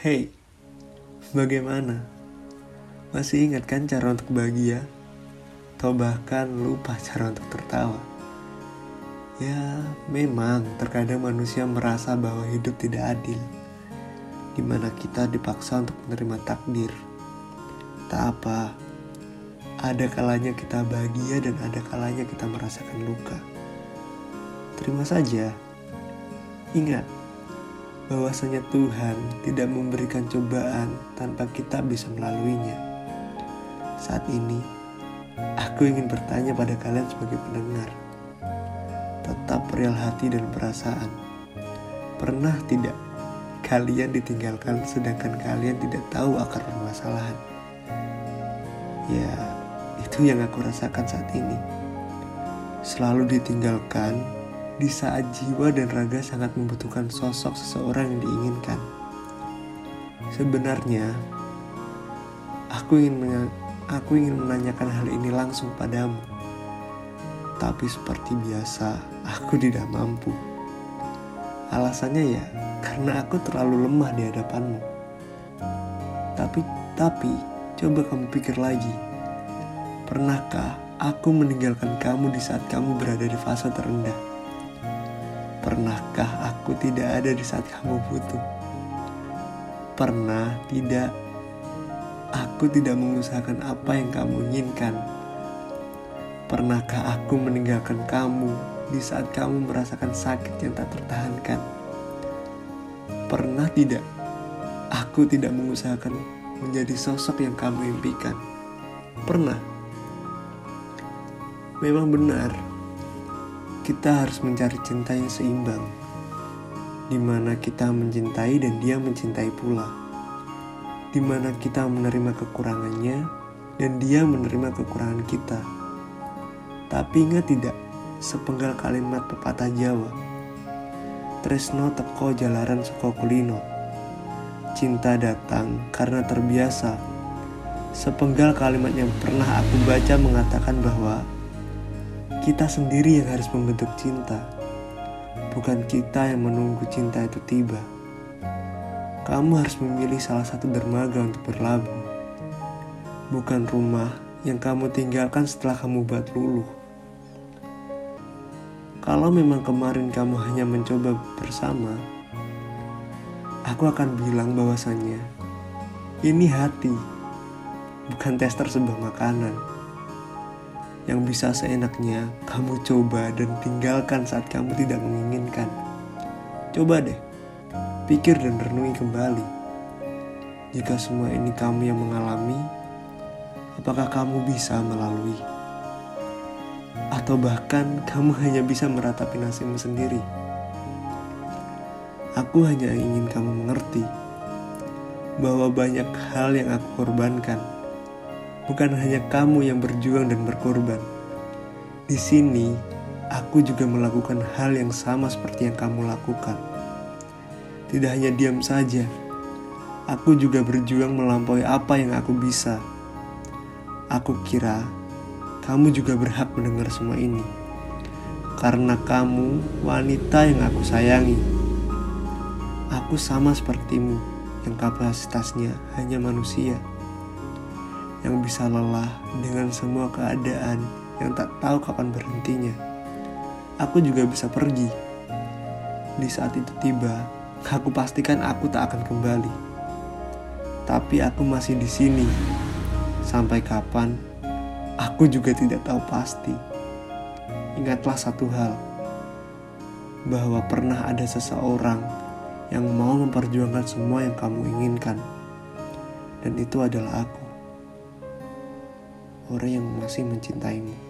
Hey, bagaimana? Masih ingat kan cara untuk bahagia? Atau bahkan lupa cara untuk tertawa? Ya, memang terkadang manusia merasa bahwa hidup tidak adil Di mana kita dipaksa untuk menerima takdir Tak apa, ada kalanya kita bahagia dan ada kalanya kita merasakan luka Terima saja Ingat, bahwasanya Tuhan tidak memberikan cobaan tanpa kita bisa melaluinya. Saat ini, aku ingin bertanya pada kalian sebagai pendengar. Tetap real hati dan perasaan. Pernah tidak kalian ditinggalkan sedangkan kalian tidak tahu akar permasalahan? Ya, itu yang aku rasakan saat ini. Selalu ditinggalkan di saat jiwa dan raga sangat membutuhkan sosok seseorang yang diinginkan. Sebenarnya, aku ingin aku ingin menanyakan hal ini langsung padamu. Tapi seperti biasa, aku tidak mampu. Alasannya ya, karena aku terlalu lemah di hadapanmu. Tapi, tapi, coba kamu pikir lagi. Pernahkah aku meninggalkan kamu di saat kamu berada di fase terendah? Pernahkah aku tidak ada di saat kamu butuh? Pernah tidak? Aku tidak mengusahakan apa yang kamu inginkan. Pernahkah aku meninggalkan kamu di saat kamu merasakan sakit yang tak tertahankan? Pernah tidak? Aku tidak mengusahakan menjadi sosok yang kamu impikan. Pernah? Memang benar kita harus mencari cinta yang seimbang, di mana kita mencintai dan dia mencintai pula, di mana kita menerima kekurangannya dan dia menerima kekurangan kita. Tapi ingat tidak, sepenggal kalimat pepatah Jawa, Tresno teko jalaran suko kulino. Cinta datang karena terbiasa. Sepenggal kalimat yang pernah aku baca mengatakan bahwa kita sendiri yang harus membentuk cinta, bukan kita yang menunggu cinta itu tiba. Kamu harus memilih salah satu dermaga untuk berlabuh, bukan rumah yang kamu tinggalkan setelah kamu buat luluh. Kalau memang kemarin kamu hanya mencoba bersama, aku akan bilang bahwasannya ini hati, bukan tester sebuah makanan yang bisa seenaknya kamu coba dan tinggalkan saat kamu tidak menginginkan. Coba deh, pikir dan renungi kembali. Jika semua ini kamu yang mengalami, apakah kamu bisa melalui? Atau bahkan kamu hanya bisa meratapi nasibmu sendiri? Aku hanya ingin kamu mengerti bahwa banyak hal yang aku korbankan bukan hanya kamu yang berjuang dan berkorban. Di sini, aku juga melakukan hal yang sama seperti yang kamu lakukan. Tidak hanya diam saja, aku juga berjuang melampaui apa yang aku bisa. Aku kira kamu juga berhak mendengar semua ini, karena kamu wanita yang aku sayangi. Aku sama sepertimu, yang kapasitasnya hanya manusia yang bisa lelah dengan semua keadaan yang tak tahu kapan berhentinya. Aku juga bisa pergi. Di saat itu tiba, aku pastikan aku tak akan kembali. Tapi aku masih di sini. Sampai kapan? Aku juga tidak tahu pasti. Ingatlah satu hal, bahwa pernah ada seseorang yang mau memperjuangkan semua yang kamu inginkan, dan itu adalah aku orang yang masih mencintaimu.